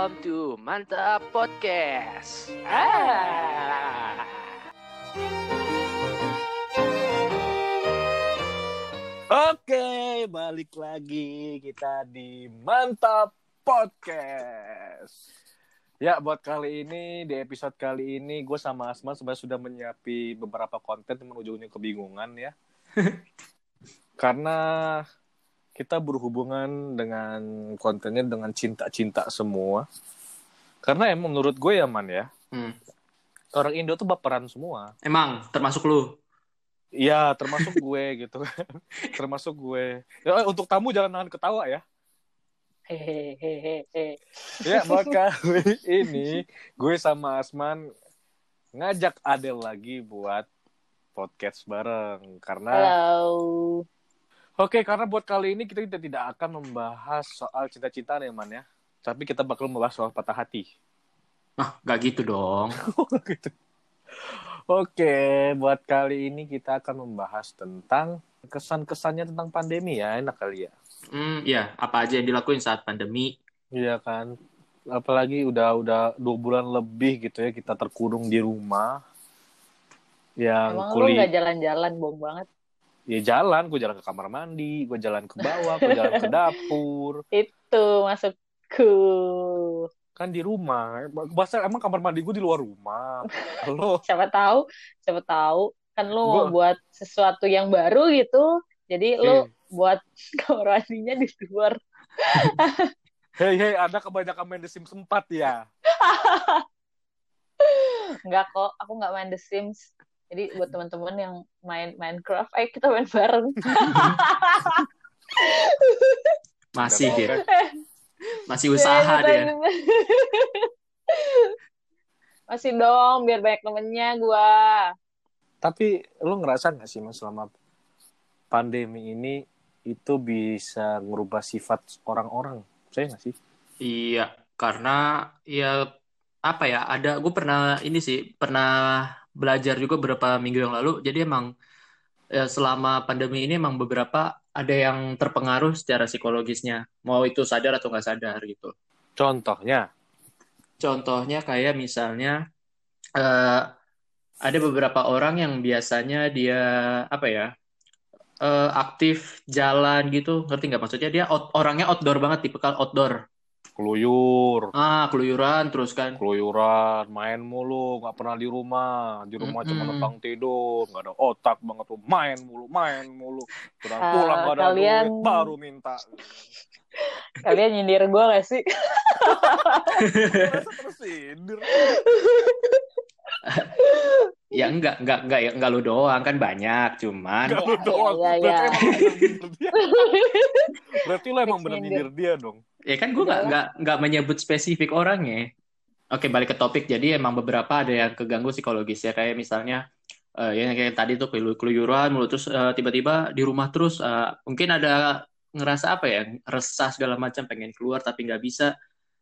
Welcome to Mantap Podcast. Ah. Oke, balik lagi kita di Mantap Podcast. Ya, buat kali ini, di episode kali ini, gue sama Asma sebenarnya sudah menyiapi beberapa konten yang ujungnya kebingungan ya. Karena kita berhubungan dengan kontennya dengan cinta-cinta semua. Karena emang menurut gue ya, Man ya, Hmm. orang Indo tuh baperan semua. Emang termasuk lu. Iya, termasuk gue gitu kan. termasuk gue. Ya, untuk tamu jangan nahan ketawa ya. Hehehe. Ya, kali ini gue sama Asman ngajak Adel lagi buat podcast bareng karena Halo. Oke, karena buat kali ini kita tidak- tidak akan membahas soal cinta-cintaan ya, Man ya. Tapi kita bakal membahas soal patah hati. Ah, gak gitu dong. Gitu. Oke, buat kali ini kita akan membahas tentang kesan-kesannya tentang pandemi ya, enak kali ya. Hmm, ya, apa aja yang dilakuin saat pandemi? Iya kan. Apalagi udah udah dua bulan lebih gitu ya kita terkurung di rumah. Yang Emang lu kuliah nggak jalan-jalan bom banget? Ya jalan, gue jalan ke kamar mandi, gue jalan ke bawah, gue jalan ke dapur, Itu masukku. kan di rumah. Masa emang kamar mandi gue di luar rumah. Halo. Siapa tahu, siapa tahu kan lu Gua- buat sesuatu yang baru gitu. Jadi Eh. lu buat kamar mandinya di luar. Hei, hei, ada kebanyakan main The Sims 4 ya. Enggak kok, aku nggak main The Sims. Jadi buat teman-teman yang main Minecraft, ayo kita main bareng. Masih dia. kan? Masih usaha dia. Masih dong, biar banyak temennya gua. Tapi lu ngerasa gak sih mas selama pandemi ini itu bisa merubah sifat orang-orang? Saya gak sih? Iya, karena ya apa ya? Ada gue pernah ini sih, pernah belajar juga beberapa minggu yang lalu. Jadi emang ya, selama pandemi ini emang beberapa ada yang terpengaruh secara psikologisnya. Mau itu sadar atau nggak sadar gitu. Contohnya, Contohnya kayak misalnya eh, ada beberapa orang yang biasanya dia apa ya eh, aktif jalan gitu, ngerti nggak maksudnya dia out- orangnya outdoor banget, tipikal outdoor. Keluyur, Ah, keluyuran terus kan. keluyuran, main mulu, nggak pernah di rumah, di rumah cuma Mm-mm. numpang tidur, nggak ada otak banget tuh, main mulu, main mulu, pulang Ah, pulang nggak ada kalian- duit, baru minta. Kalian nyindir gua gak sih? Masa tersindir? Ya enggak, enggak, enggak, ya enggak lu doang kan banyak, cuman Nggak lu doang, iya, iya. berarti emang bener nyindir dia. Berarti lo emang bener nyindir. dia dong. ya kan gue nggak Udah. nggak nggak menyebut spesifik orangnya. Oke, balik ke topik. Jadi emang beberapa ada yang keganggu psikologisnya kayak misalnya eh, yang kayak tadi tuh kelu- keluyuran mulu terus eh, tiba-tiba di rumah terus eh, mungkin ada ngerasa apa ya resah segala macam pengen keluar tapi nggak bisa.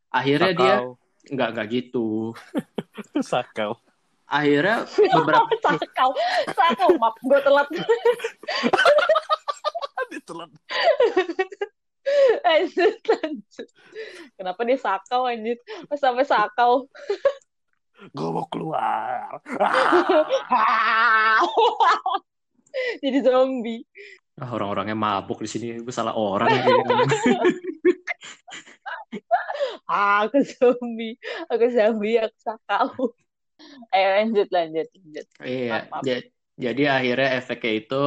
Akhirnya dia Sakau. nggak nggak gitu. Sakau. Akhirnya beberapa sakau, sakau, maaf gue telat. Ditelan. lanjut, lanjut. Kenapa dia sakau anjir? Pas sampai sakau. Gue mau keluar. Jadi zombie. Ah, orang-orangnya mabuk di sini gue salah orang ya. Ah, aku zombie. Aku zombie, aku sakau. Ayo lanjut, lanjut, lanjut. Iya, Maaf, maaf. ja- jadi akhirnya efeknya itu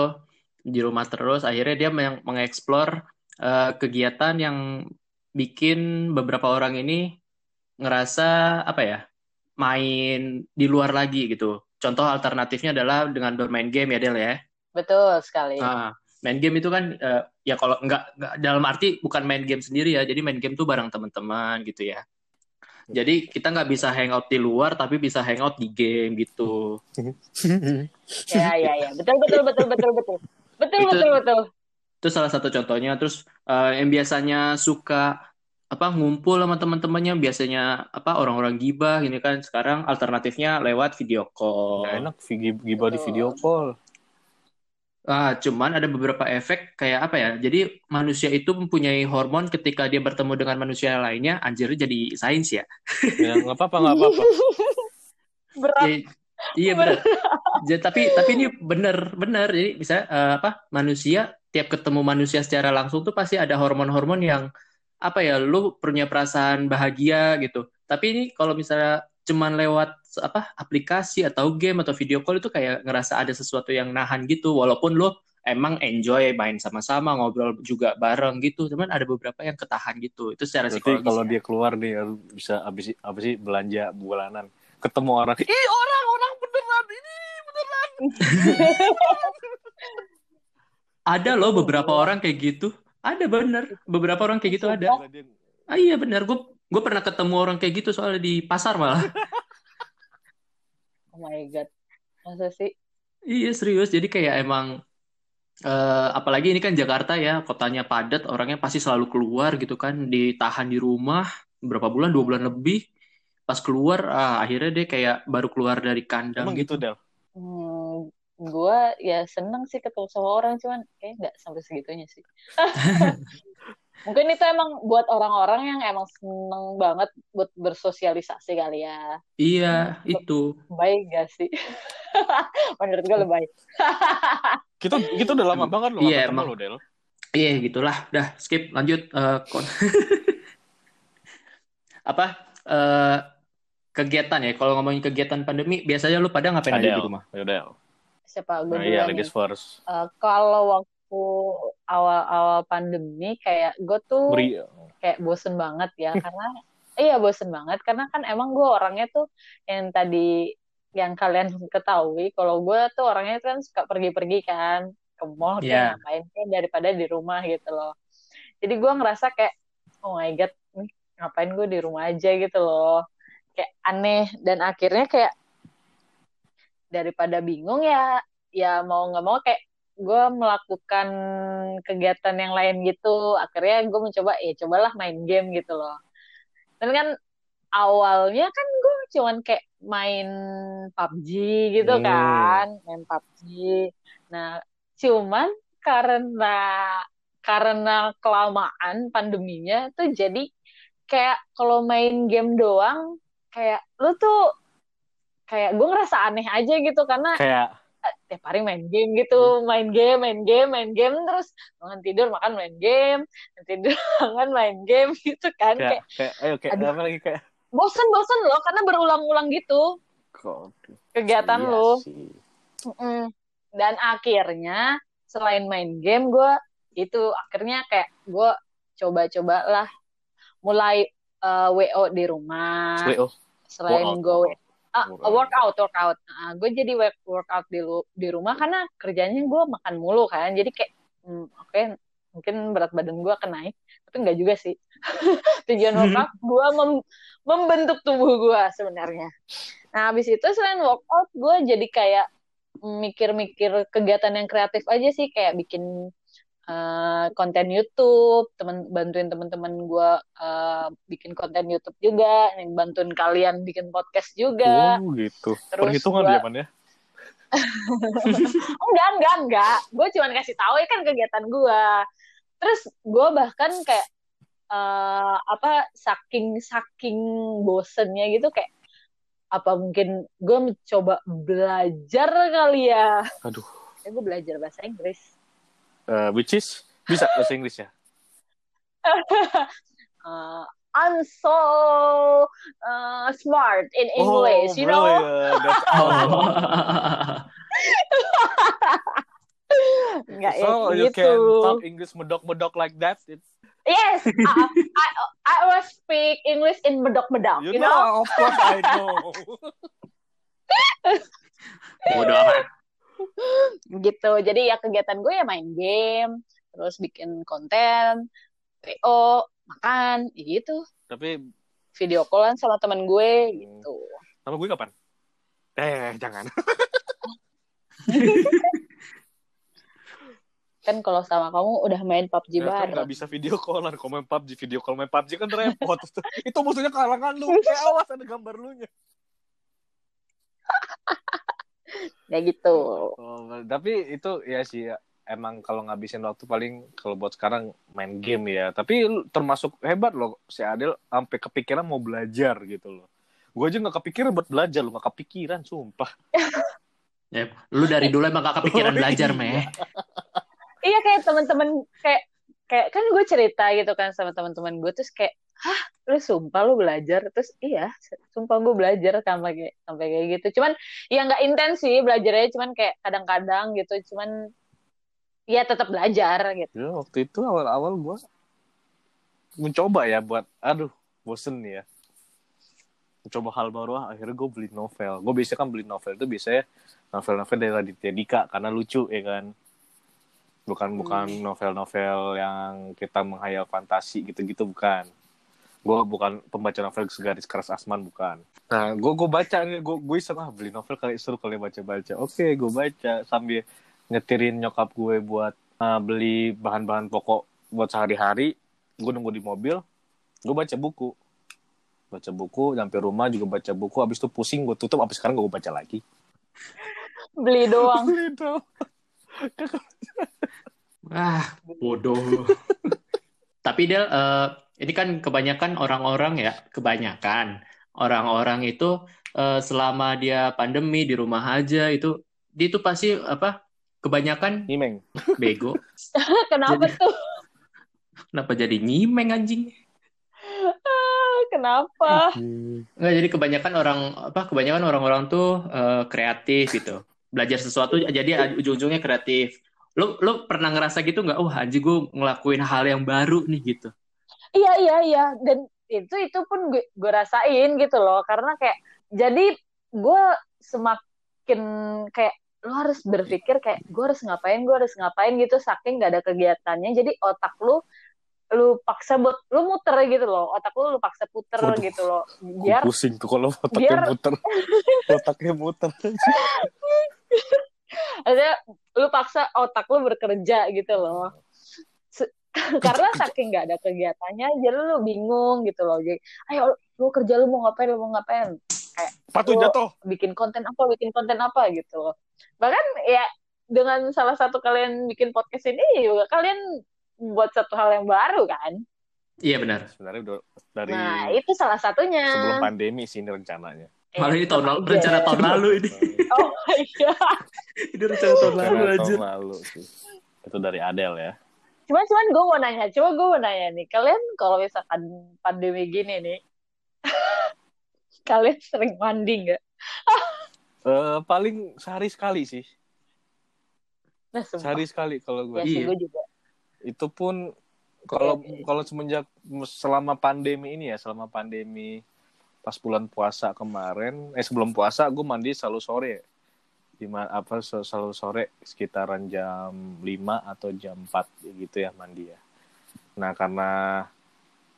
di rumah terus, akhirnya dia meng- mengeksplor eh, kegiatan yang bikin beberapa orang ini ngerasa apa ya, main di luar lagi gitu. Contoh alternatifnya adalah dengan bermain game ya Del ya. Betul sekali. Nah, main game itu kan eh, ya kalau nggak- dalam arti bukan main game sendiri ya, jadi main game tuh bareng teman-teman gitu ya. Jadi kita nggak bisa hangout di luar tapi bisa hangout di game gitu. Ya, ya, ya. Betul, betul, betul, betul, betul. Betul, Itu- betul, betul. Itu salah satu contohnya. Terus eh, yang biasanya suka apa ngumpul sama teman-temannya biasanya apa orang-orang gibah gini kan sekarang alternatifnya lewat video call. Nggak enak gi- gibah di video call. Ah, cuman ada beberapa efek kayak apa ya? Jadi manusia itu mempunyai hormon ketika dia bertemu dengan manusia lainnya, anjir jadi sains ya. Ya, nggak apa-apa, nggak apa-apa. Berat. Iya, iya benar. Ja- tapi tapi ini benar benar. Jadi bisa eh, apa? Manusia tiap ketemu manusia secara langsung tuh pasti ada hormon-hormon yang apa ya? Lu punya perasaan bahagia gitu. Tapi ini kalau misalnya cuman lewat apa aplikasi atau game atau video call itu kayak ngerasa ada sesuatu yang nahan gitu. Walaupun lu emang enjoy main sama-sama ngobrol juga bareng gitu. Cuman ada beberapa yang ketahan gitu. Itu secara Berarti psikologis. kalau ya. dia keluar nih bisa habis apa sih belanja bulanan. Ketemu orang, ih orang orang beneran ini beneran. Ada loh beberapa orang kayak gitu. Ada bener. Beberapa orang kayak gitu ada. Ah iya benar, gue gue pernah ketemu orang kayak gitu soalnya di pasar malah. Oh my god. Masa sih? iya serius, jadi kayak emang eh, apalagi ini kan Jakarta ya, kotanya padat, orangnya pasti selalu keluar gitu kan, ditahan di rumah berapa bulan, dua bulan lebih, pas keluar ah, akhirnya dia kayak baru keluar dari kandang Emang gitu, Del. Hmm, gue ya seneng sih ketemu sama orang, cuman kayak nggak sampai segitunya sih. Mungkin itu emang buat orang-orang yang emang seneng banget buat bersosialisasi kali ya. Iya itu. Baik gak sih? Menurut gue lebih baik. Kita kita udah lama banget loh Iya, ketemu emang. lo, Del. Iya gitulah, dah skip lanjut Eh, kon- apa eh, kegiatan ya? Kalau ngomongin kegiatan pandemi, biasanya lu pada ngapain aja di Adel. rumah? Ya, Del. Siapa gue Nah, iya, duluan ladies first. Eh, kalau waktu awal-awal pandemi kayak gue tuh Beri kayak bosen banget ya karena iya bosen banget karena kan emang gue orangnya tuh yang tadi yang kalian ketahui kalau gue tuh orangnya kan suka pergi-pergi kan ke mall Iya. kayak ngapain kayak daripada di rumah gitu loh. Jadi gue ngerasa kayak oh my god nih, ngapain gue di rumah aja gitu loh. Kayak aneh dan akhirnya kayak daripada bingung ya ya mau nggak mau kayak gue melakukan kegiatan yang lain gitu. Akhirnya gue mencoba ya cobalah main game gitu loh. Dan kan awalnya kan gue cuman kayak main PUBG gitu Hmm. kan main PUBG nah cuman karena karena kelamaan pandeminya tuh jadi kayak kalau main game doang kayak lu tuh kayak gue ngerasa aneh aja gitu karena kayak tiap hari main game gitu, main game, main game, main game terus bangun tidur makan main game, tidur makan main game gitu kan. Kayak kayak kayak ayo kayak Aduh. apa lagi kayak? Bosen-bosen loh karena berulang-ulang gitu. Kegiatan iya lo. Dan akhirnya selain main game gue itu akhirnya kayak gue coba-coba lah mulai eh, WO di rumah. WO. selain gue Ah, Workout. workout. Nah, gue jadi work, workout di, lu- di rumah karena kerjanya gue makan mulu kan. Jadi kayak, hmm, oke, mungkin berat badan gue akan naik. Tapi enggak juga sih. Tujuan workout gue mem- membentuk tubuh gue sebenarnya. Nah, habis itu selain workout, gue jadi kayak mikir-mikir kegiatan yang kreatif aja sih. Kayak bikin eh, konten YouTube, temen bantuin teman-teman gue eh, bikin konten YouTube juga, bantuin kalian bikin podcast juga. Oh gitu. Terus Perhitungan gua- dia man ya. enggak enggak enggak gue cuma kasih tahu ya kan kegiatan gue terus gue bahkan kayak eh, apa saking saking bosennya gitu kayak apa mungkin gue mencoba belajar kali ya Aduh. ya gue belajar bahasa Inggris Eh, which is bisa bahasa Inggris ya. Eh, I'm so eh, smart in English you know. Oh, That's awesome. Enggak ya so you gitu can talk English medok-medok like that. It, yes I, I, I was speak English in medok-medok you you know know, of course I know. Bodoh amat. Gitu jadi ya kegiatan gue ya main game terus bikin konten PO makan ya gitu Tapi video callan sama teman gue gitu nama gue kapan? Eh, jangan. kan kalau sama kamu udah main PUBG Ya, kan bareng nggak bisa video callan, kalau main PUBG, video call main PUBG kan repot. Itu musuhnya kalangan lu. Kayak awas ada gambar lu nya. ya gitu Oh, tapi itu ya sih emang kalau ngabisin waktu paling kalau buat sekarang main game ya. Tapi termasuk hebat loh si Adel sampai kepikiran mau belajar gitu loh. Gue aja nggak kepikiran buat belajar lo nggak kepikiran sumpah. Ya, lu dari dulu emang gak kepikiran Oh, belajar, iya. meh. iya kayak teman-teman kayak kayak kan gue cerita gitu kan sama teman-teman gue terus kayak hah lu sumpah lu belajar terus iya sumpah gue belajar sampai kayak sampai kayak gitu cuman ya nggak intens sih belajarnya cuman kayak kadang-kadang gitu cuman ya tetap belajar gitu Ya, waktu itu awal-awal gue mencoba ya buat aduh bosen ya. Mencoba hal baru ah, akhirnya gue beli novel. Gue biasanya kan beli novel itu biasanya novel-novel dari Raditya Dika karena lucu ya kan. Bukan bukan novel-novel yang kita menghayal fantasi gitu-gitu bukan. Gue bukan pembaca novel segaris keras asman bukan. Nah, gue gue baca nih, gue gue iseng ah beli novel kali seru kali baca-baca. Oke, gue baca sambil nyetirin nyokap gue buat uh, beli bahan-bahan pokok buat sehari-hari. Gue nunggu di mobil, gue baca buku. Baca buku, sampai rumah juga baca buku. Abis itu pusing, gue tutup. Abis sekarang gue baca lagi. beli doang Gitu. Ah, bodoh. Tapi Del, eh, ini kan kebanyakan orang-orang ya, kebanyakan orang-orang itu eh, selama dia pandemi di rumah aja itu, dia itu pasti apa? Kebanyakan Nyimeng. bego. kenapa Jadi- tuh Kenapa jadi nyimeng anjing? Ah, kenapa Nggak, jadi kebanyakan orang apa? Kebanyakan orang-orang tuh eh, kreatif gitu. Belajar sesuatu jadi ujung-ujungnya kreatif. Lu lu pernah ngerasa gitu nggak? Wah, anjing gue ngelakuin hal yang baru nih gitu. Iya iya iya dan itu itu pun gue gue rasain gitu loh karena kayak jadi gue semakin kayak lo harus berpikir kayak gue harus ngapain gue harus ngapain gitu saking gak ada kegiatannya jadi otak lu lu paksa buat lu muter gitu loh otak lu lu paksa puter Waduh. gitu loh biar pusing tuh kalau otaknya biar- muter. otaknya muter. ada lu paksa otak lu bekerja gitu loh Se- karena saking nggak ada kegiatannya jadi lu bingung gitu loh jadi ayo lu kerja lu mau ngapain lu mau ngapain Patuh Gua- jatuh. bikin konten apa bikin konten apa gitu loh bahkan ya dengan salah satu kalian bikin podcast ini juga kalian buat satu hal yang baru kan Iya benar. Sebenarnya udah dari nah itu salah satunya sebelum pandemi sih ini rencananya. Eh, Malah ini tahun lalu, aja. rencana tahun lalu ini. oh iya Ini rencana tahun lalu Rencana aja. tahun lalu sih. Itu dari Adele ya. cuman cuman gue mau nanya coba gue mau nanya nih kalian kalau misalkan pandemi gini nih kalian sering mandi nggak Eh paling sehari sekali sih. nah sumpah Sehari sekali kalau gue. ya Iya. gue juga Itu pun kalau Iya. kalau semenjak selama pandemi ini ya, selama pandemi pas bulan puasa kemarin, eh sebelum puasa gue mandi selalu sore. Di apa sel- selalu sore sekitaran jam 5 atau jam 4 gitu ya mandi ya. Nah, karena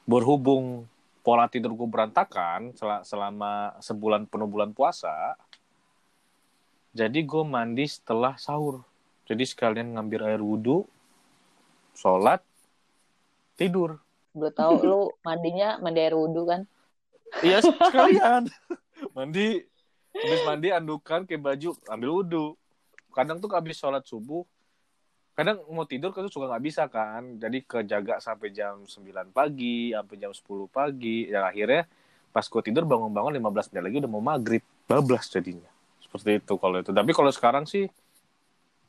berhubung pola tidur gue berantakan sel- selama sebulan penuh bulan puasa, jadi gue mandi setelah sahur. Jadi sekalian ngambil air wudhu, sholat, tidur. gue tahu lu mandinya mandi air wudhu kan Iya sekalian. mandi, habis mandi andukan ke baju, ambil wudhu. Kadang tuh habis sholat subuh, kadang mau tidur kan suka nggak bisa kan. Jadi kejaga sampai jam 9 pagi, sampai jam 10 pagi. Dan akhirnya pas gue tidur bangun-bangun 15 menit lagi udah mau maghrib. Bablas jadinya. Seperti itu kalau itu. Tapi kalau sekarang sih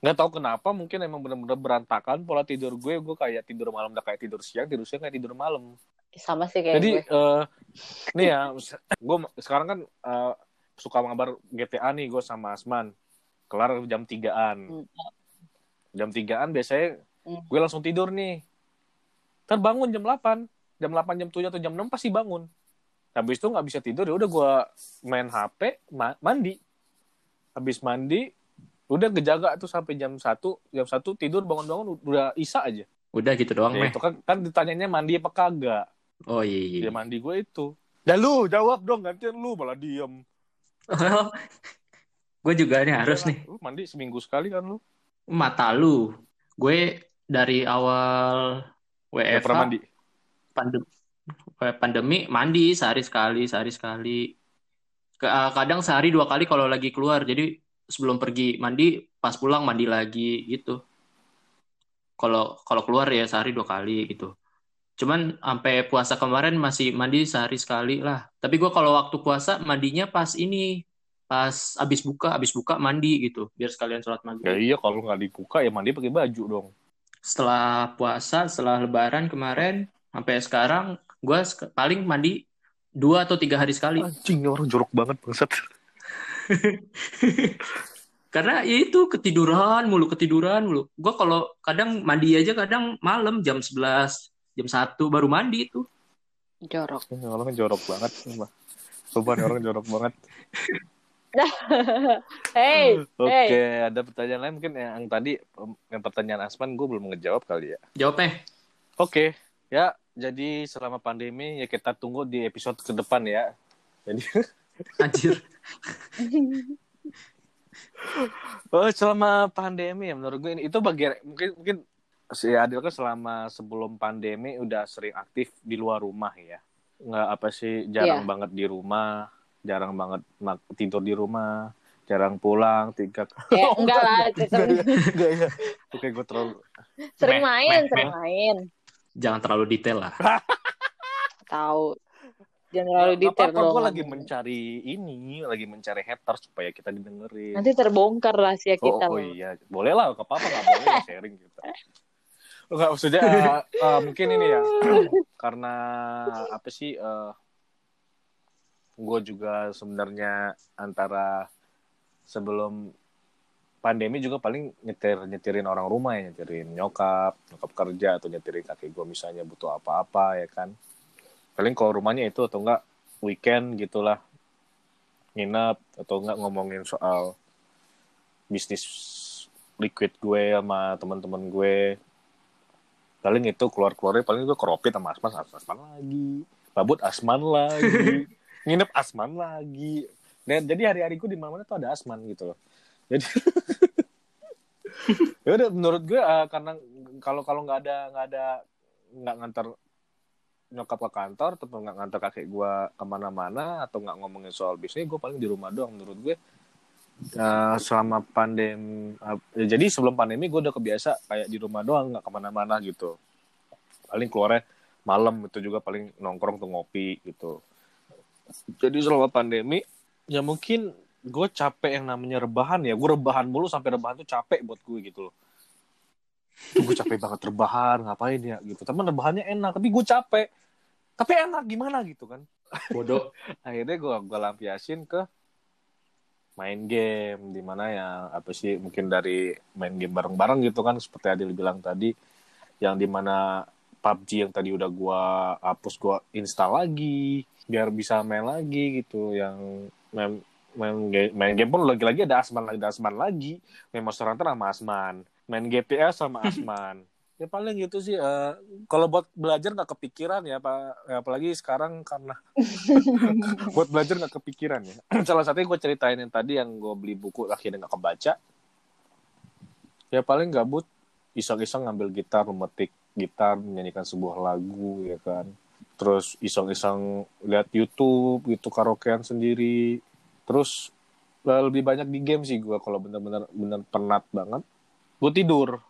nggak tahu kenapa mungkin emang bener-bener berantakan pola tidur gue gue kayak tidur malam udah kayak tidur siang tidur siang kayak tidur malam sama sih kayak jadi gue eh nih ya, gue sekarang kan eh, suka ngabar GTA nih gue sama Asman. Kelar jam 3-an. Hmm. Jam 3-an biasanya Hmm. gue langsung tidur nih. Terbangun jam 8. Jam 8, jam 7 atau jam 6 pasti bangun. Habis itu nggak bisa tidur ya udah gue main HP, ma- mandi. Habis mandi udah kejaga tuh sampai jam 1, jam 1 tidur bangun-bangun udah isa aja. Udah gitu doang, Ya, meh. itu kan kan ditanyanya mandi apa kagak. Oh iya. iya. Ya mandi gue itu. Dan lu jawab dong gantian lu malah diem. gue juga nih harus Iyalah, nih. Lu mandi seminggu sekali kan lu? Mata lu. Gue dari awal Gak WFH pernah mandi. pandemi, pandemi mandi sehari sekali, sehari sekali. Eh, kadang sehari dua kali kalau lagi keluar. Jadi sebelum pergi mandi pas pulang mandi lagi gitu kalau kalau keluar ya sehari dua kali gitu cuman sampai puasa kemarin masih mandi sehari sekali lah. Tapi gue kalau waktu puasa mandinya pas ini pas abis buka abis buka mandi gitu biar sekalian sholat Ya maghrib iya kalau nggak dibuka ya mandi pakai baju dong. setelah puasa setelah lebaran kemarin sampai sekarang gue paling mandi dua atau tiga hari sekali. Anjing orang jorok banget bangsat. karena ya itu ketiduran mulu ketiduran mulu. Gue kalau kadang mandi aja kadang malam jam 11 jam 1 baru mandi itu Jorok. Orang jorok banget. Sumpah. Orang jorok banget. hey, Oke, hey. ada pertanyaan lain mungkin yang tadi yang pertanyaan Asman gue belum ngejawab kali ya. jawabnya Oke, ya jadi selama pandemi ya kita tunggu di episode ke depan ya. Jadi anjir oh, selama pandemi ya menurut gue ini itu bagian mungkin mungkin si Adil kan selama sebelum pandemi udah sering aktif di luar rumah ya. Nggak apa sih jarang Iya. banget di rumah, jarang banget mak- tidur di rumah, jarang pulang tiga Ya, enggak lah, Enggak ya, enggak ya. Oke, gue terlalu sering Meh, main, meh, sering main. jangan terlalu detail lah Tahu. Jangan terlalu Nggak detail dong. gue lagi mencari ini, lagi mencari haters supaya kita didengerin. Nanti terbongkar rahasia oh, kita oh loh. iya, boleh lah, gak apa-apa, gak boleh sharing kita. Enggak, maksudnya eh, eh, mungkin ini ya, karena apa sih, gue juga sebenarnya antara sebelum pandemi juga paling nyetir nyetirin orang rumah ya nyetirin nyokap nyokap kerja atau nyetirin kakek gue misalnya butuh apa-apa ya kan. Paling kalau rumahnya itu atau enggak weekend gitulah nginep atau enggak ngomongin soal bisnis liquid gue sama teman-teman gue paling itu keluar keluarnya paling gue keropit sama asman asman lagi. Babut asman lagi. Nginep asman lagi. Dan jadi hari-hariku di mana tuh ada asman gitu loh. Jadi ya udah menurut gue eh, karena kalau kalau nggak ada nggak ada nggak ngantar nyokap ke kantor atau nggak ngantar kakek gue ke mana-mana atau nggak ngomongin soal bisnis gue paling di rumah doang menurut gue eh, selama pandemi eh, jadi sebelum pandemi gue udah kebiasa kayak di rumah doang nggak ke mana-mana gitu. Paling keluarnya malam itu juga paling nongkrong tuh ngopi gitu. Jadi selama pandemi ya mungkin gue capek yang namanya rebahan ya. Gue rebahan mulu sampai rebahan tuh capek buat gue gitu loh. Gue capek banget rebahan ngapain ya gitu. Teman rebahannya enak tapi gue capek. Tapi enak gimana gitu kan? Bodoh. Akhirnya gue gue lampiasin ke main game di mana ya apa sih mungkin dari main game bareng-bareng gitu kan seperti Adil bilang tadi yang di mana PUBG yang tadi udah gue hapus gue install lagi biar bisa main lagi gitu yang main main game, main game pun lagi-lagi ada Asman lagi ada Asman lagi. Main Monster Hunter sama Asman. Main GPS sama Asman ya paling gitu sih eh, kalau buat belajar nggak kepikiran ya pak. Ya, apalagi sekarang karena buat belajar nggak kepikiran ya. Salah satunya gue ceritain yang tadi yang gue beli buku akhirnya nggak kebaca. Ya paling gabut iseng-iseng ngambil gitar memetik gitar menyanyikan sebuah lagu ya kan. Terus iseng-iseng lihat YouTube gitu karaokean sendiri. Terus eh, lebih banyak di game sih gue kalau bener-bener bener penat banget. Gue tidur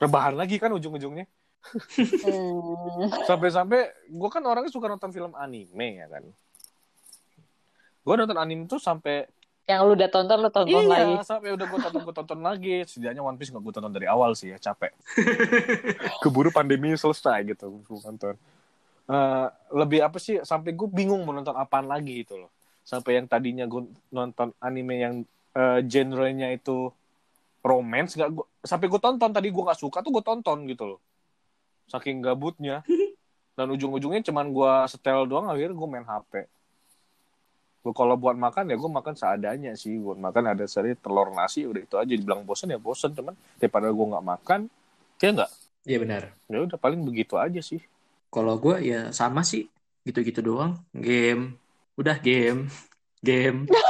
rebahan lagi kan ujung-ujungnya. Hmm. sampai-sampai gue kan orangnya suka nonton film anime ya kan? Gue nonton anime tuh sampai Yang lu udah tonton, lu tonton iya lagi. sampai udah gue tonton gue tonton lagi. Setidaknya One Piece nggak gue tonton dari awal sih ya capek. Keburu pandemi selesai gitu gue tonton Eh, lebih apa sih sampai gue bingung mau nonton apaan lagi gitu loh. Sampai yang tadinya gue nonton anime yang eh, genrenya itu romance nggak gue sampai gue tonton tadi gue nggak suka tuh gue tonton gitu loh. Saking gabutnya. Dan ujung-ujungnya cuman gue setel doang akhirnya gue main HP gue kalau buat makan ya gue makan seadanya sih. Buat makan ada seri telur nasi udah itu aja. Dibilang bosan ya bosan cuman daripada gue nggak makan ya nggak. Iya benar. Ya udah paling begitu aja sih. Kalau gue ya sama sih. Gitu-gitu doang. Game. Udah game. Game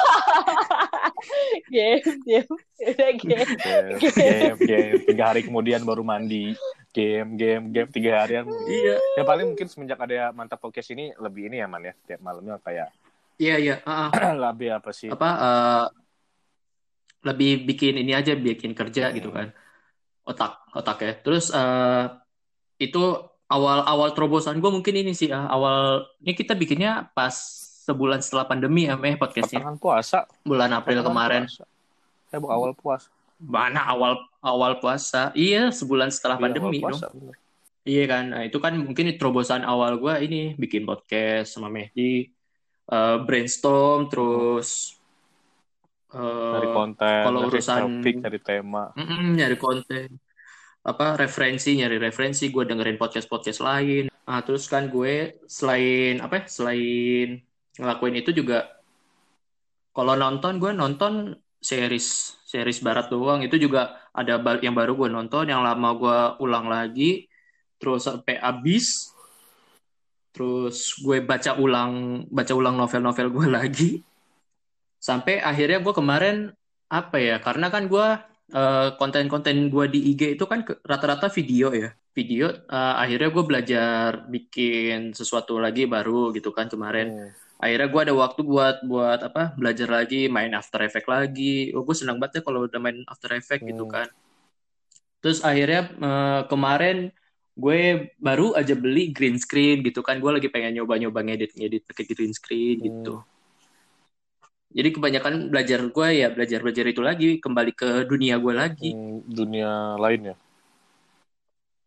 Game, game. Udah game. game, game, game. tiga hari kemudian baru mandi game game game tiga harian iya ya paling mungkin semenjak ada mantap podcast ini lebih ini ya man ya tiap malamnya kayak iya iya ah, ah. lebih apa sih apa eh, lebih bikin ini aja bikin kerja Hmm. gitu kan otak otak ya terus eh, itu awal awal terobosan gue mungkin ini sih ah, awal ini kita bikinnya pas sebulan setelah pandemi ya meh podcastnya Pertengahan puasa. bulan April kemarin puasa. Eh, bu, awal puasa. mana awal awal puasa iya sebulan setelah Iya, pandemi awal dong puasa, bener. Iya kan, nah, itu kan mungkin terobosan awal gue ini bikin podcast sama Mehdi, eh, brainstorm terus Dari konten, kalau urusan- topik, dari tema. mm-mm, nyari konten, apa referensi, nyari referensi, gue dengerin podcast podcast lain. Nah, terus kan gue selain apa? ya, Selain ngelakuin itu juga, kalau nonton gue nonton series series barat doang. Itu juga ada yang baru gue nonton, yang lama gue ulang lagi, terus sampai habis. Terus gue baca ulang baca ulang novel-novel gue lagi. Sampai akhirnya gue kemarin apa ya? Karena kan gue eh, konten-konten gue di IG itu kan rata-rata video ya. Video eh, akhirnya gue belajar bikin sesuatu lagi baru gitu kan kemarin. Hmm. Akhirnya gue ada waktu buat buat apa? Belajar lagi, main After Effects lagi. Oh, gue senang banget ya kalau udah main After Effects gitu Hmm. kan. Terus akhirnya eh, kemarin gue baru aja beli green screen gitu kan. Gue lagi pengen nyoba-nyoba ngedit-ngedit pakai green screen gitu. Hmm. Jadi kebanyakan belajar gue ya belajar-belajar itu lagi, kembali ke dunia gue lagi. Hmm, dunia lain ya.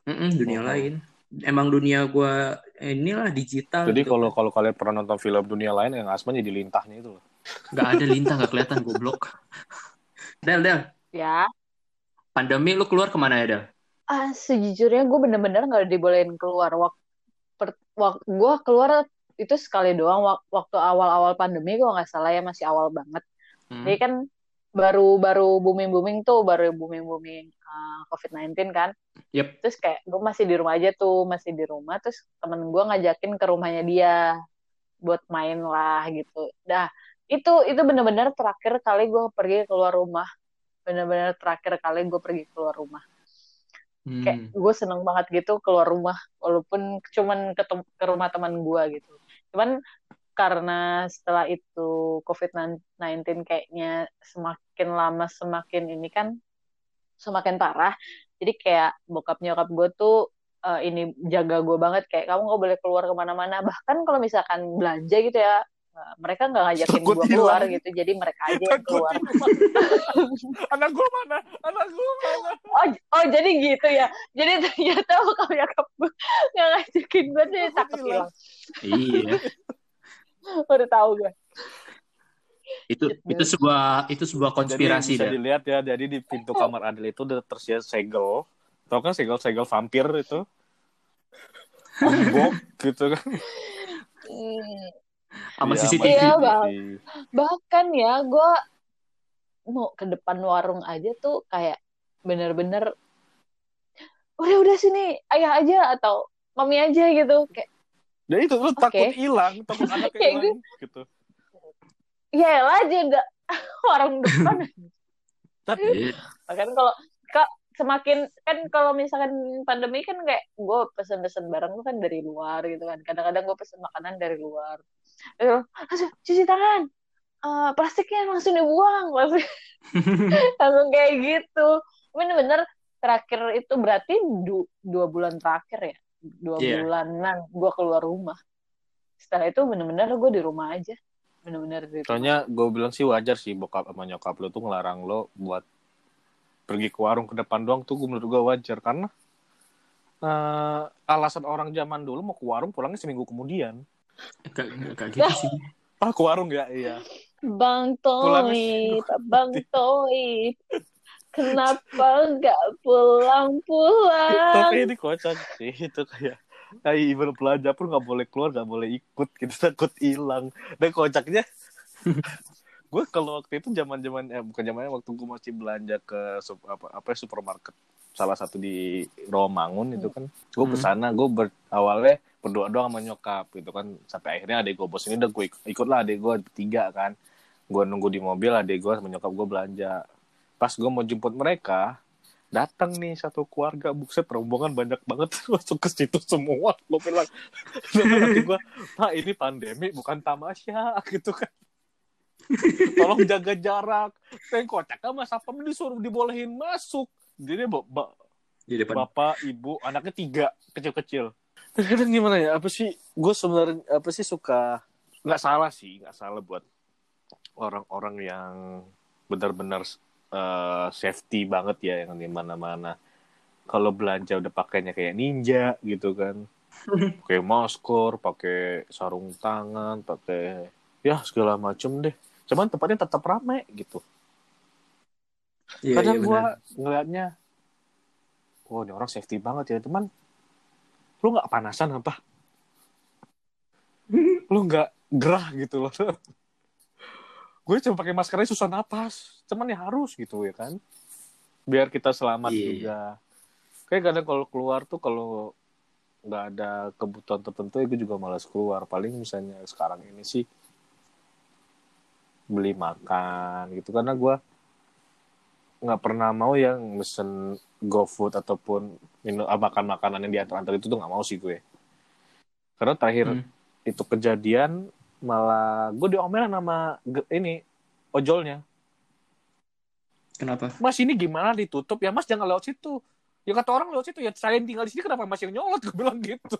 Mm-mm, dunia Oh. lain. Emang dunia gue inilah digital. Jadi gitu. kalau kalau kalian pernah nonton film dunia lain yang Asma jadi lintahnya itu loh. nggak ada lintah nggak kelihatan goblok. Del, Del, Ya, pandemi lu keluar ke mana ya Del? ah, sejujurnya gue bener-bener nggak dibolehin keluar. Wak, per, wak, gue keluar itu sekali doang wak- waktu awal-awal pandemi gue nggak salah ya masih awal banget. Hmm. Jadi kan baru baru booming booming tuh baru booming booming COVID-19 kan. Yep. Terus kayak gue masih di rumah aja tuh masih di rumah. Terus temen gue ngajakin ke rumahnya dia buat main lah gitu. Dah itu itu bener-bener terakhir kali gue pergi keluar rumah. Bener-bener terakhir kali gue pergi keluar rumah. Kayak Hmm. gue seneng banget gitu keluar rumah walaupun cuman ke, ke rumah teman gue gitu. Cuman karena setelah itu COVID-19 kayaknya semakin lama semakin ini kan semakin parah. Jadi kayak bokap nyokap gue tuh eh, ini jaga gue banget kayak kamu nggak boleh keluar ke mana-mana. Bahkan kalau misalkan belanja gitu ya eh, mereka nggak ngajakin gue keluar hilang. gitu. Jadi mereka aja yang keluar. Anak gue mana? Anak gue mana? Oh, oh jadi gitu ya. Jadi ternyata bokap nyokap gue nggak ngajakin gue deh Takut hilang. Iya. Baru tahu gue. Itu itu sebuah itu sebuah konspirasi Jadi bisa dilihat ya, jadi di pintu kamar Adil itu udah tersedia segel. Tau kan segel-segel vampir itu? Gembok gitu kan. Hmm, sama Iya, CCTV. Iya. CCTV. bahkan ya gue mau ke depan warung aja tuh kayak bener-bener udah udah sini ayah aja atau mami aja gitu kayak Jadi itu lu takut Oke. hilang, takut anaknya Kayak hilang gitu. ya lah aja nggak. Warung depan. Tapi bahkan kalau kak semakin kan kalau misalkan pandemi kan kayak gue pesen-pesen barang tuh kan dari luar gitu kan. Kadang-kadang gue pesen makanan dari luar. Langsung cuci tangan. Eh, plastiknya langsung dibuang. Langsung langsung kayak gitu. Bener-bener terakhir itu berarti du- dua bulan terakhir ya dua Iya. bulanan gue keluar rumah setelah itu bener-bener gue di rumah aja bener-bener di rumah. soalnya gue bilang sih wajar sih bokap sama nyokap lo tuh ngelarang lo buat pergi ke warung ke depan doang tuh menurut gue wajar karena eh, alasan orang zaman dulu mau ke warung pulangnya seminggu kemudian. Kayak kayak gitu sih. Ah ke warung ya iya. Bang Toib, Bang Toib, kenapa nggak pulang-pulang? Tapi ini kocak sih itu kayak kayak even belanja pun nggak boleh keluar nggak boleh ikut gitu takut hilang. Dan kocaknya gue kalau waktu itu zaman zaman eh, bukan zamannya waktu gue masih belanja ke sup- apa apa ya, supermarket salah satu di Rawamangun itu kan. Gue Hmm. ke sana gue ber, awalnya berdoa doang sama nyokap gitu kan. Sampai akhirnya adek gue bos ini udah gue ikut, ikut lah adek gue bertiga kan. Gue nunggu di mobil adek gue sama nyokap gue belanja pas gue mau jemput mereka datang nih satu keluarga bukset rombongan banyak banget. Masuk ke situ semua. Gue bilang gue gue pak ini pandemi bukan tamasya gitu kan. Tolong jaga jarak. Yang kocak sama siapa? Disuruh dibolehin masuk. Jadi ba- ba- Di depan. bapak ibu anaknya tiga kecil-kecil. Kadang gimana ya? Apa sih gue sebenarnya apa sih suka nggak salah sih nggak salah buat orang-orang yang benar-benar eh, safety banget ya yang di mana-mana. Kalau belanja udah pakainya kayak ninja gitu kan. Pakai masker pakai sarung tangan pakai ya segala macem deh. Cuman tempatnya tetap rame gitu. Iya, kadang iya, gua benar. ngeliatnya wah ini orang safety banget ya. Teman lu nggak panasan apa? Lu nggak gerah gitu loh gue cuma pakai maskernya susah napas. Cuman ya harus gitu ya kan? Biar kita selamat Iya. juga. Kayak kadang kalau keluar tuh kalau nggak ada kebutuhan tertentu ya gue juga malas keluar. Paling misalnya sekarang ini sih beli makan gitu. Karena gue nggak pernah mau yang mesen GoFood ataupun minum ah, makan makanan yang diantar-antar itu tuh nggak mau sih gue. Karena terakhir Hmm. itu kejadian malah gue diomelin sama ge- ini ojolnya Kenapa? mas ini gimana ditutup ya mas jangan lewat situ ya kata orang lewat situ ya saya yang tinggal di sini kenapa masih yang nyolot gue bilang gitu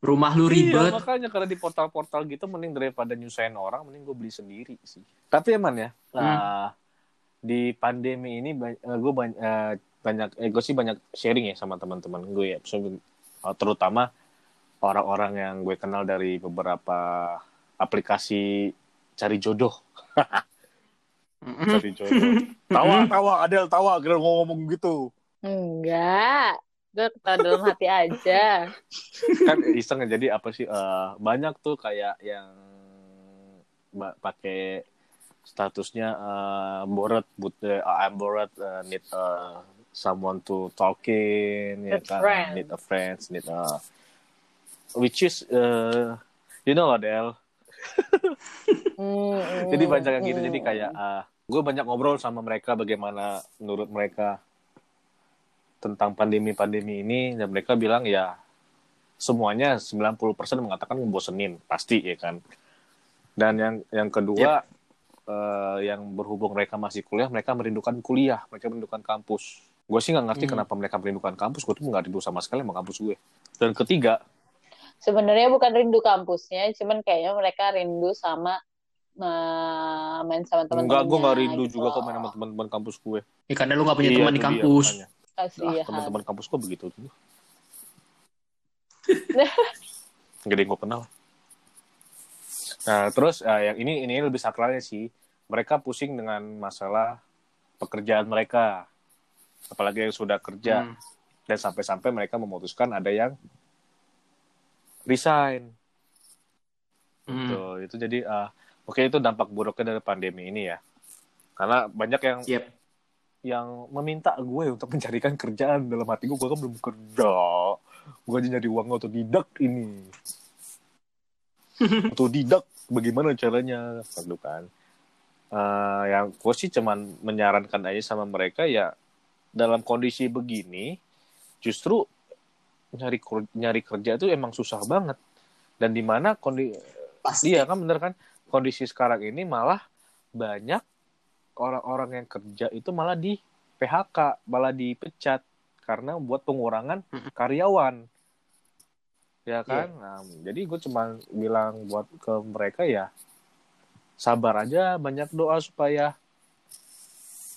Rumah lu Iya, ribet. makanya karena di portal-portal gitu mending daripada nyusahin orang mending gue beli sendiri sih. Tapi emang ya Hmm. uh, di pandemi ini gue banyak banyak eh, gue sih banyak sharing ya sama teman-teman gue ya. Uh, terutama orang-orang yang gue kenal dari beberapa aplikasi cari jodoh. Cari jodoh. tawa, tawa, Adel tawa, kira ngomong gitu. Enggak. Gue ketawa dalam hati aja. kan iseng ya, jadi apa sih eh, banyak tuh kayak yang pakai statusnya eh, bored but eh, I'm bored eh, need eh, someone to talking ya kan friend. need a friends need a which is eh, you know Adele Hmm, jadi banyak yang gitu. Jadi kayak gue banyak ngobrol sama mereka bagaimana menurut mereka tentang pandemi-pandemi ini. Dan mereka bilang ya semuanya 90% mengatakan ngebosenin. Pasti ya kan? Dan yang yang kedua eh, yang berhubung mereka masih kuliah mereka merindukan kuliah. Mereka merindukan kampus. Gue sih nggak ngerti Hmm. kenapa mereka merindukan kampus. Gue tuh nggak rindu sama sekali sama kampus gue. Dan ketiga Sebenarnya bukan rindu kampusnya, cuman kayaknya mereka rindu sama eh, main sama teman-temannya. enggak gue nggak rindu gitu juga kok main sama teman-teman kampus gue Ya, karena lu gak punya Iya, teman di dia, kampus. Ah, teman-teman kampus kok begitu tuh. Gak ada yang gue kenal. Nah, terus eh, yang ini ini lebih sakralnya sih. Mereka pusing dengan masalah pekerjaan mereka. Apalagi yang sudah kerja Hmm. dan sampai-sampai mereka memutuskan ada yang resign. Hmm. Tuh, itu jadi ah, oke itu dampak buruknya dari pandemi ini ya. Karena banyak yang Yep. yang meminta gue untuk mencarikan kerjaan dalam hati gue gue kan belum kerja gue aja nyari uang otodidak ini otodidak bagaimana caranya gitu kan Eh, yang gue sih cuman menyarankan aja sama mereka ya dalam kondisi begini justru nyari nyari kerja itu emang susah banget dan di mana kondisi. Iya kan bener kan kondisi sekarang ini malah banyak orang-orang yang kerja itu malah di PHK, malah dipecat karena buat pengurangan Mm-mm. karyawan. Ya kan? Nah, jadi gue cuma bilang buat ke mereka ya sabar aja, banyak doa supaya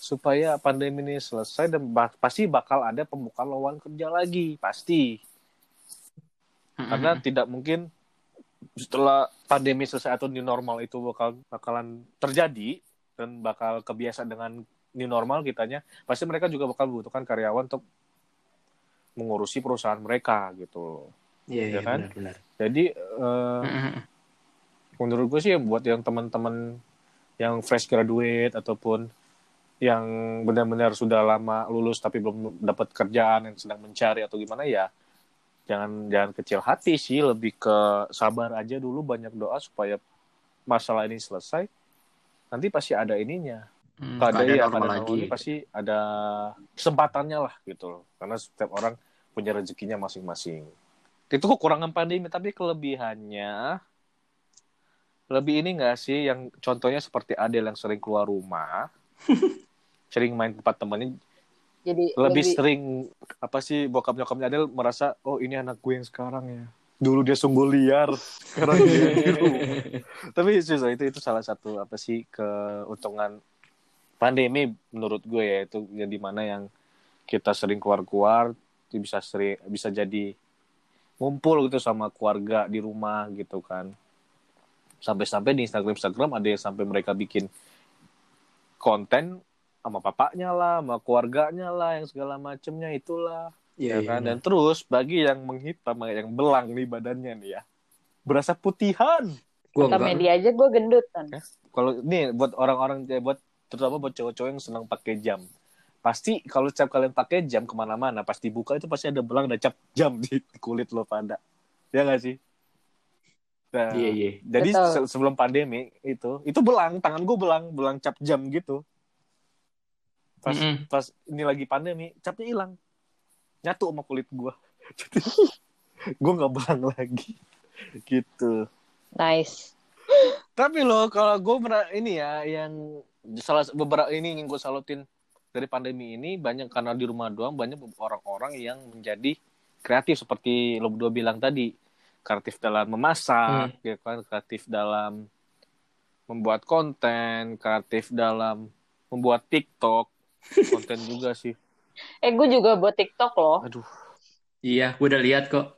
supaya pandemi ini selesai dan ba- pasti bakal ada pembukaan lowongan kerja lagi, pasti karena tidak mungkin setelah pandemi selesai atau new normal itu bakal bakalan terjadi dan bakal kebiasaan dengan new normal kitanya pasti mereka juga bakal membutuhkan karyawan untuk mengurusi perusahaan mereka gitu Iya, Ya iya, kan? benar-benar. jadi eh, Hmm. menurut gue sih buat yang teman-teman yang fresh graduate ataupun yang benar-benar sudah lama lulus tapi belum dapat kerjaan yang sedang mencari atau gimana ya jangan jangan kecil hati sih. Lebih ke sabar aja dulu banyak doa supaya masalah ini selesai. Nanti pasti ada ininya. Hmm, keadaan ya pada lagi. ini pasti ada kesempatannya lah gitu loh. Karena setiap orang punya rezekinya masing-masing. Itu kekurangan pandemi tapi kelebihannya lebih ini nggak sih yang contohnya seperti Adele yang sering keluar rumah, sering main tempat temannya, Jadi lebih sering apa sih bokap nyokapnya Adele merasa oh ini anak gue yang sekarang ya. Dulu dia sungguh liar, sekarang dia di rumah. Tapi susah itu itu salah satu apa sih keuntungan pandemi menurut gue ya itu yang di mana yang kita sering keluar-keluar bisa sering bisa jadi ngumpul gitu sama keluarga di rumah gitu kan sampai-sampai di Instagram Instagram ada yang sampai mereka bikin konten sama papanya lah, sama keluarganya lah, yang segala macemnya itulah, Iya, ya kan? Dan terus bagi yang menghitam, yang belang nih badannya nih ya, berasa putihan. Gua kata media aja gue gendut kan. Kalau nih buat orang-orang ya, buat terutama buat cowok-cowok yang senang pakai jam, pasti kalau setiap kalian pakai jam ke mana-mana, pasti buka itu pasti ada belang dan cap jam di kulit lo pada, ya nggak sih? Nah, Iya, iya. Jadi Betul. se- sebelum pandemi itu, itu belang, tangan gue belang, belang cap jam gitu. Pas Mm-mm. pas ini lagi pandemi, capnya hilang, nyatu sama kulit gue. Jadi gue nggak belang lagi, gitu. Nice. Tapi loh, kalau gue ini ya, yang salah beberapa ini yang gue salutin dari pandemi ini banyak karena di rumah doang banyak orang-orang yang menjadi kreatif seperti lo berdua bilang tadi kreatif dalam memasak, ya kan kreatif dalam membuat konten, kreatif dalam membuat TikTok, konten juga sih. Eh gue juga buat TikTok loh. Aduh, Iya, gue udah lihat kok.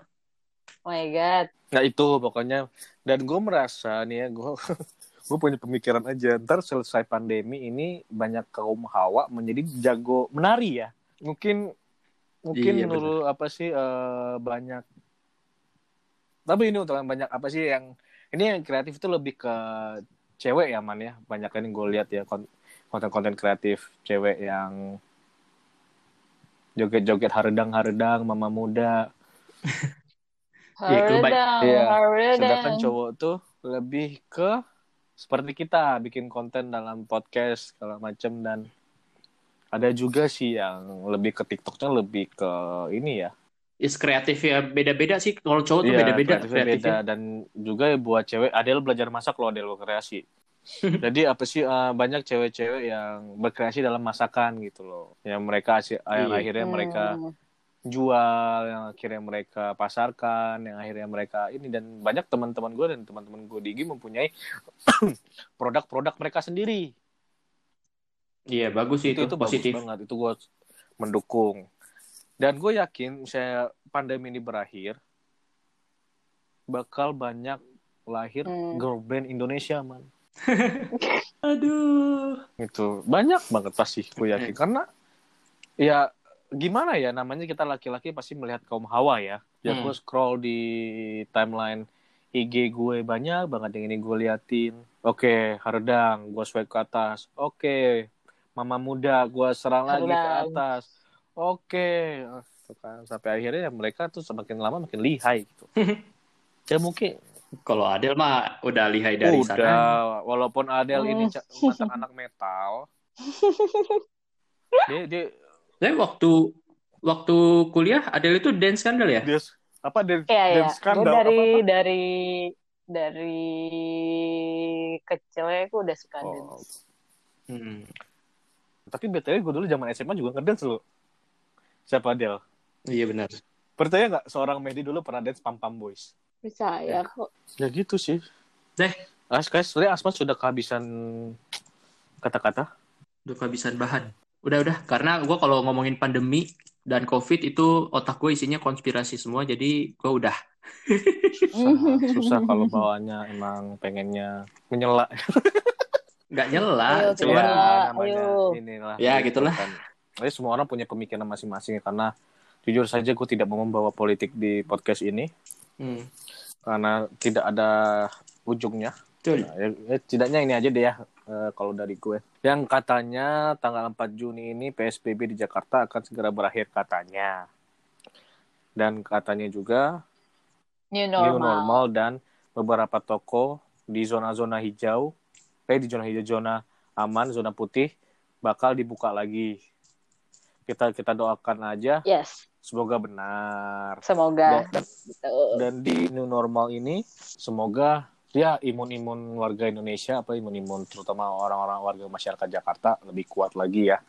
Oh my god. Nah itu pokoknya dan gue merasa nih ya gue gue punya pemikiran aja ntar selesai pandemi ini banyak kaum hawa menjadi jago menari ya mungkin mungkin Iya, menurut apa sih eh, banyak tapi ini untuk yang banyak apa sih yang ini yang kreatif itu lebih ke cewek ya man ya banyak kan yang gue lihat ya konten-konten kreatif cewek yang joget-joget haredang-haredang mama muda Iya, kalau Haredang, Iya. haredang. Sedangkan cowok tuh lebih ke seperti kita bikin konten dalam podcast segala macam dan ada juga sih yang lebih ke TikToknya lebih ke ini ya. Is kreatif ya beda-beda sih. Kalau cowok tuh Iya, beda-beda kreatifnya beda dan juga ya buat cewek Adele belajar masak loh Adele kreasi. Jadi apa sih eh, banyak cewek-cewek yang berkreasi dalam masakan gitu loh. Yang mereka yang Iya. akhirnya mereka Hmm. jual, yang akhirnya mereka pasarkan, yang akhirnya mereka ini dan banyak teman-teman gue dan teman-teman gue di IG mempunyai produk-produk mereka sendiri. Iya, bagus sih itu, itu, itu positif. bagus banget, itu gue mendukung. Dan gue yakin saya pandemi ini berakhir bakal banyak lahir Hmm. girl band Indonesia man. Aduh. Itu banyak banget pasti gue yakin karena ya gimana ya namanya kita laki-laki pasti melihat kaum hawa ya. Ya Hmm. gue scroll di timeline IG gue banyak banget yang ini gue liatin. Oke, haredang, gue swipe ke atas. Oke, mama muda, gue serang lagi ke atas. Oke, Tuh kan. sampai akhirnya ya mereka tuh semakin lama makin lihai gitu. ya mungkin Kalau Adel mah udah lihai dari udah, sana. walaupun Adele Hmm. ini mantan anak metal, dia dia Tapi waktu waktu kuliah Adel itu dance skandal ya? dia apa dan Iya, iya. dan Gue skandal dari apa, dari dari kecilnya gue udah suka Oh, dance. Hmm. tapi btw gue dulu zaman SMA juga ngedance lo. Siapa Adele? Iya benar. Percaya nggak seorang Medi dulu pernah dance Pam Pam Boys? Percaya kok. Ya gitu sih. Deh. As guys, sebenarnya Asma sudah kehabisan kata-kata. Udah kehabisan bahan. Udah udah karena gue kalau ngomongin pandemi dan covid itu otak gue isinya konspirasi semua jadi gue udah Susah, susah kalau bawaannya emang pengennya menyela. nggak nyela cuma nyela. Ya, namanya ayo. inilah. Ya, gitu gitulah. Tapi semua orang punya pemikiran masing-masing karena jujur saja gue tidak mau membawa politik di podcast ini Hmm. karena tidak ada ujungnya. Betul. Nah, ya, ya, tidaknya ini aja deh ya eh, kalau dari gue. Yang katanya tanggal 4 Juni ini PSBB di Jakarta akan segera berakhir katanya. Dan katanya juga New new normal. normal dan beberapa toko di zona-zona hijau, eh di zona hijau, zona aman, zona putih bakal dibuka lagi. Kita kita doakan aja Yes, semoga benar. semoga. Dan, dan di new normal ini semoga ya imun-imun warga Indonesia apa imun-imun terutama orang-orang warga masyarakat Jakarta lebih kuat lagi ya.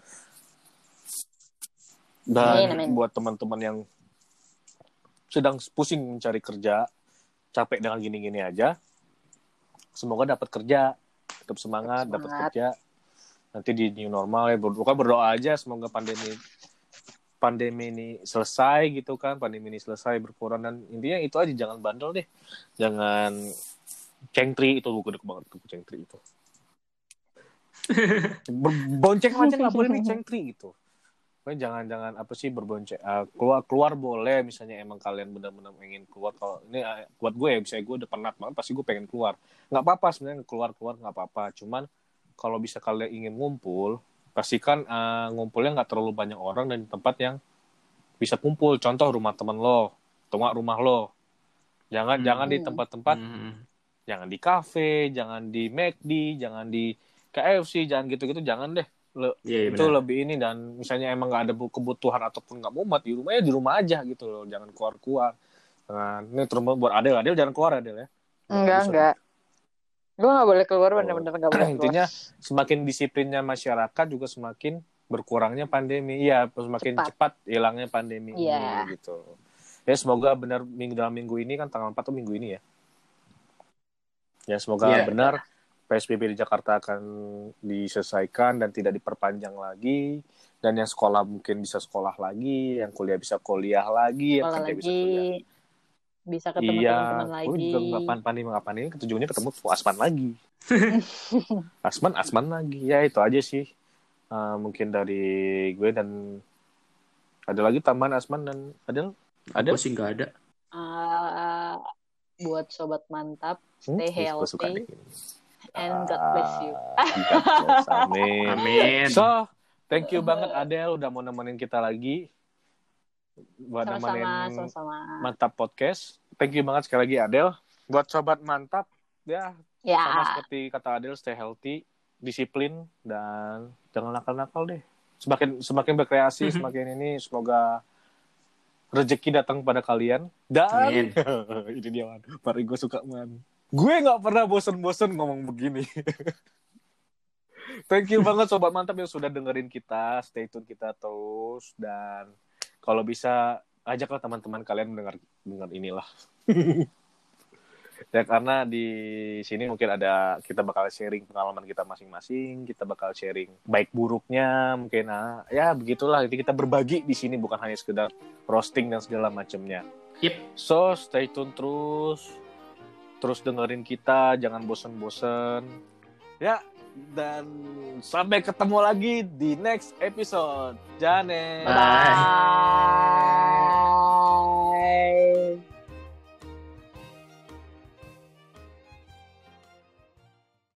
Dan Amin, amin. buat teman-teman yang sedang pusing mencari kerja, capek dengan gini-gini aja, semoga dapat kerja, tetap semangat, dapat kerja. Nanti di new normal ya berdoa berdoa aja semoga pandemi pandemi ini selesai gitu kan, pandemi ini selesai berkurang dan intinya itu aja jangan bandel deh. Jangan cengtri itu gue gede banget tuh cengtri itu. Berbonceng aja nggak boleh nih cengtri gitu. Pokoknya jangan jangan apa sih berbonceng eh, keluar keluar boleh misalnya emang kalian benar-benar ingin keluar kalau ini eh, buat gue ya misalnya gue udah penat banget pasti gue pengen keluar nggak apa-apa sebenarnya keluar keluar nggak apa-apa cuman kalau bisa kalian ingin ngumpul pastikan eh, ngumpulnya nggak terlalu banyak orang dan di tempat yang bisa kumpul. Contoh rumah temen lo atau rumah lo. Jangan Hmm. jangan di tempat-tempat Hmm. jangan di kafe jangan di McD jangan di KFC jangan gitu-gitu. Jangan deh. Lo- Iya, iya, itu benar. lebih ini dan misalnya emang nggak ada bu- kebutuhan ataupun nggak muat di rumah ya di rumah aja gitu loh. Jangan keluar keluar nah, ini terutama buat Adel. Adel jangan keluar Adel ya. Enggak, enggak. Gue gak boleh keluar, Oh. bener-bener gak boleh keluar. intinya semakin disiplinnya masyarakat juga semakin berkurangnya pandemi iya semakin Cepat. cepat hilangnya pandemi Iya. ini gitu ya semoga benar minggu dalam minggu ini kan tanggal 4 tuh minggu ini ya ya semoga Iya. benar PSBB di Jakarta akan diselesaikan dan tidak diperpanjang lagi dan yang sekolah mungkin bisa sekolah lagi yang kuliah bisa kuliah lagi yang Sekolah kerja bisa lagi, kuliah bisa ketemu iya teman-teman gue lagi. juga nggak pan pandemi nggak pandemi ketujuannya ketemu Asman lagi Asman Asman lagi ya itu aja sih Eh, mungkin dari gue dan ada lagi tambahan Asman dan Adel ada sih nggak ada. Ah, buat sobat mantap, stay Hmm, gue suka healthy, ini. and God bless you. Ah, God bless, amin. Amin. So, thank you banget Adel udah mau nemenin kita lagi buat Sama-sama, nemenin sama-sama. Mantap Podcast. Thank you banget sekali lagi Adel. Buat sobat Mantap, ya sama Ya, seperti kata Adel, stay healthy, disiplin dan jangan nakal-nakal deh. Semakin semakin berkreasi, Mhm. semakin ini semoga rezeki datang pada kalian dan ini dia man, Pari gue suka man. Gue nggak pernah bosen-bosen ngomong begini. Thank you banget sobat mantap yang sudah dengerin kita, stay tune kita terus dan kalau bisa ajaklah teman-teman kalian mendengar dengar inilah. ya karena di sini mungkin ada kita bakal sharing pengalaman kita masing-masing, kita bakal sharing baik buruknya, mungkin ah, ya begitulah. Jadi kita berbagi di sini bukan hanya sekedar roasting dan segala macamnya. Yep. So stay tune terus, terus dengerin kita, jangan bosen-bosen. Ya dan sampai ketemu lagi di next episode. Jane. Bye. Bye.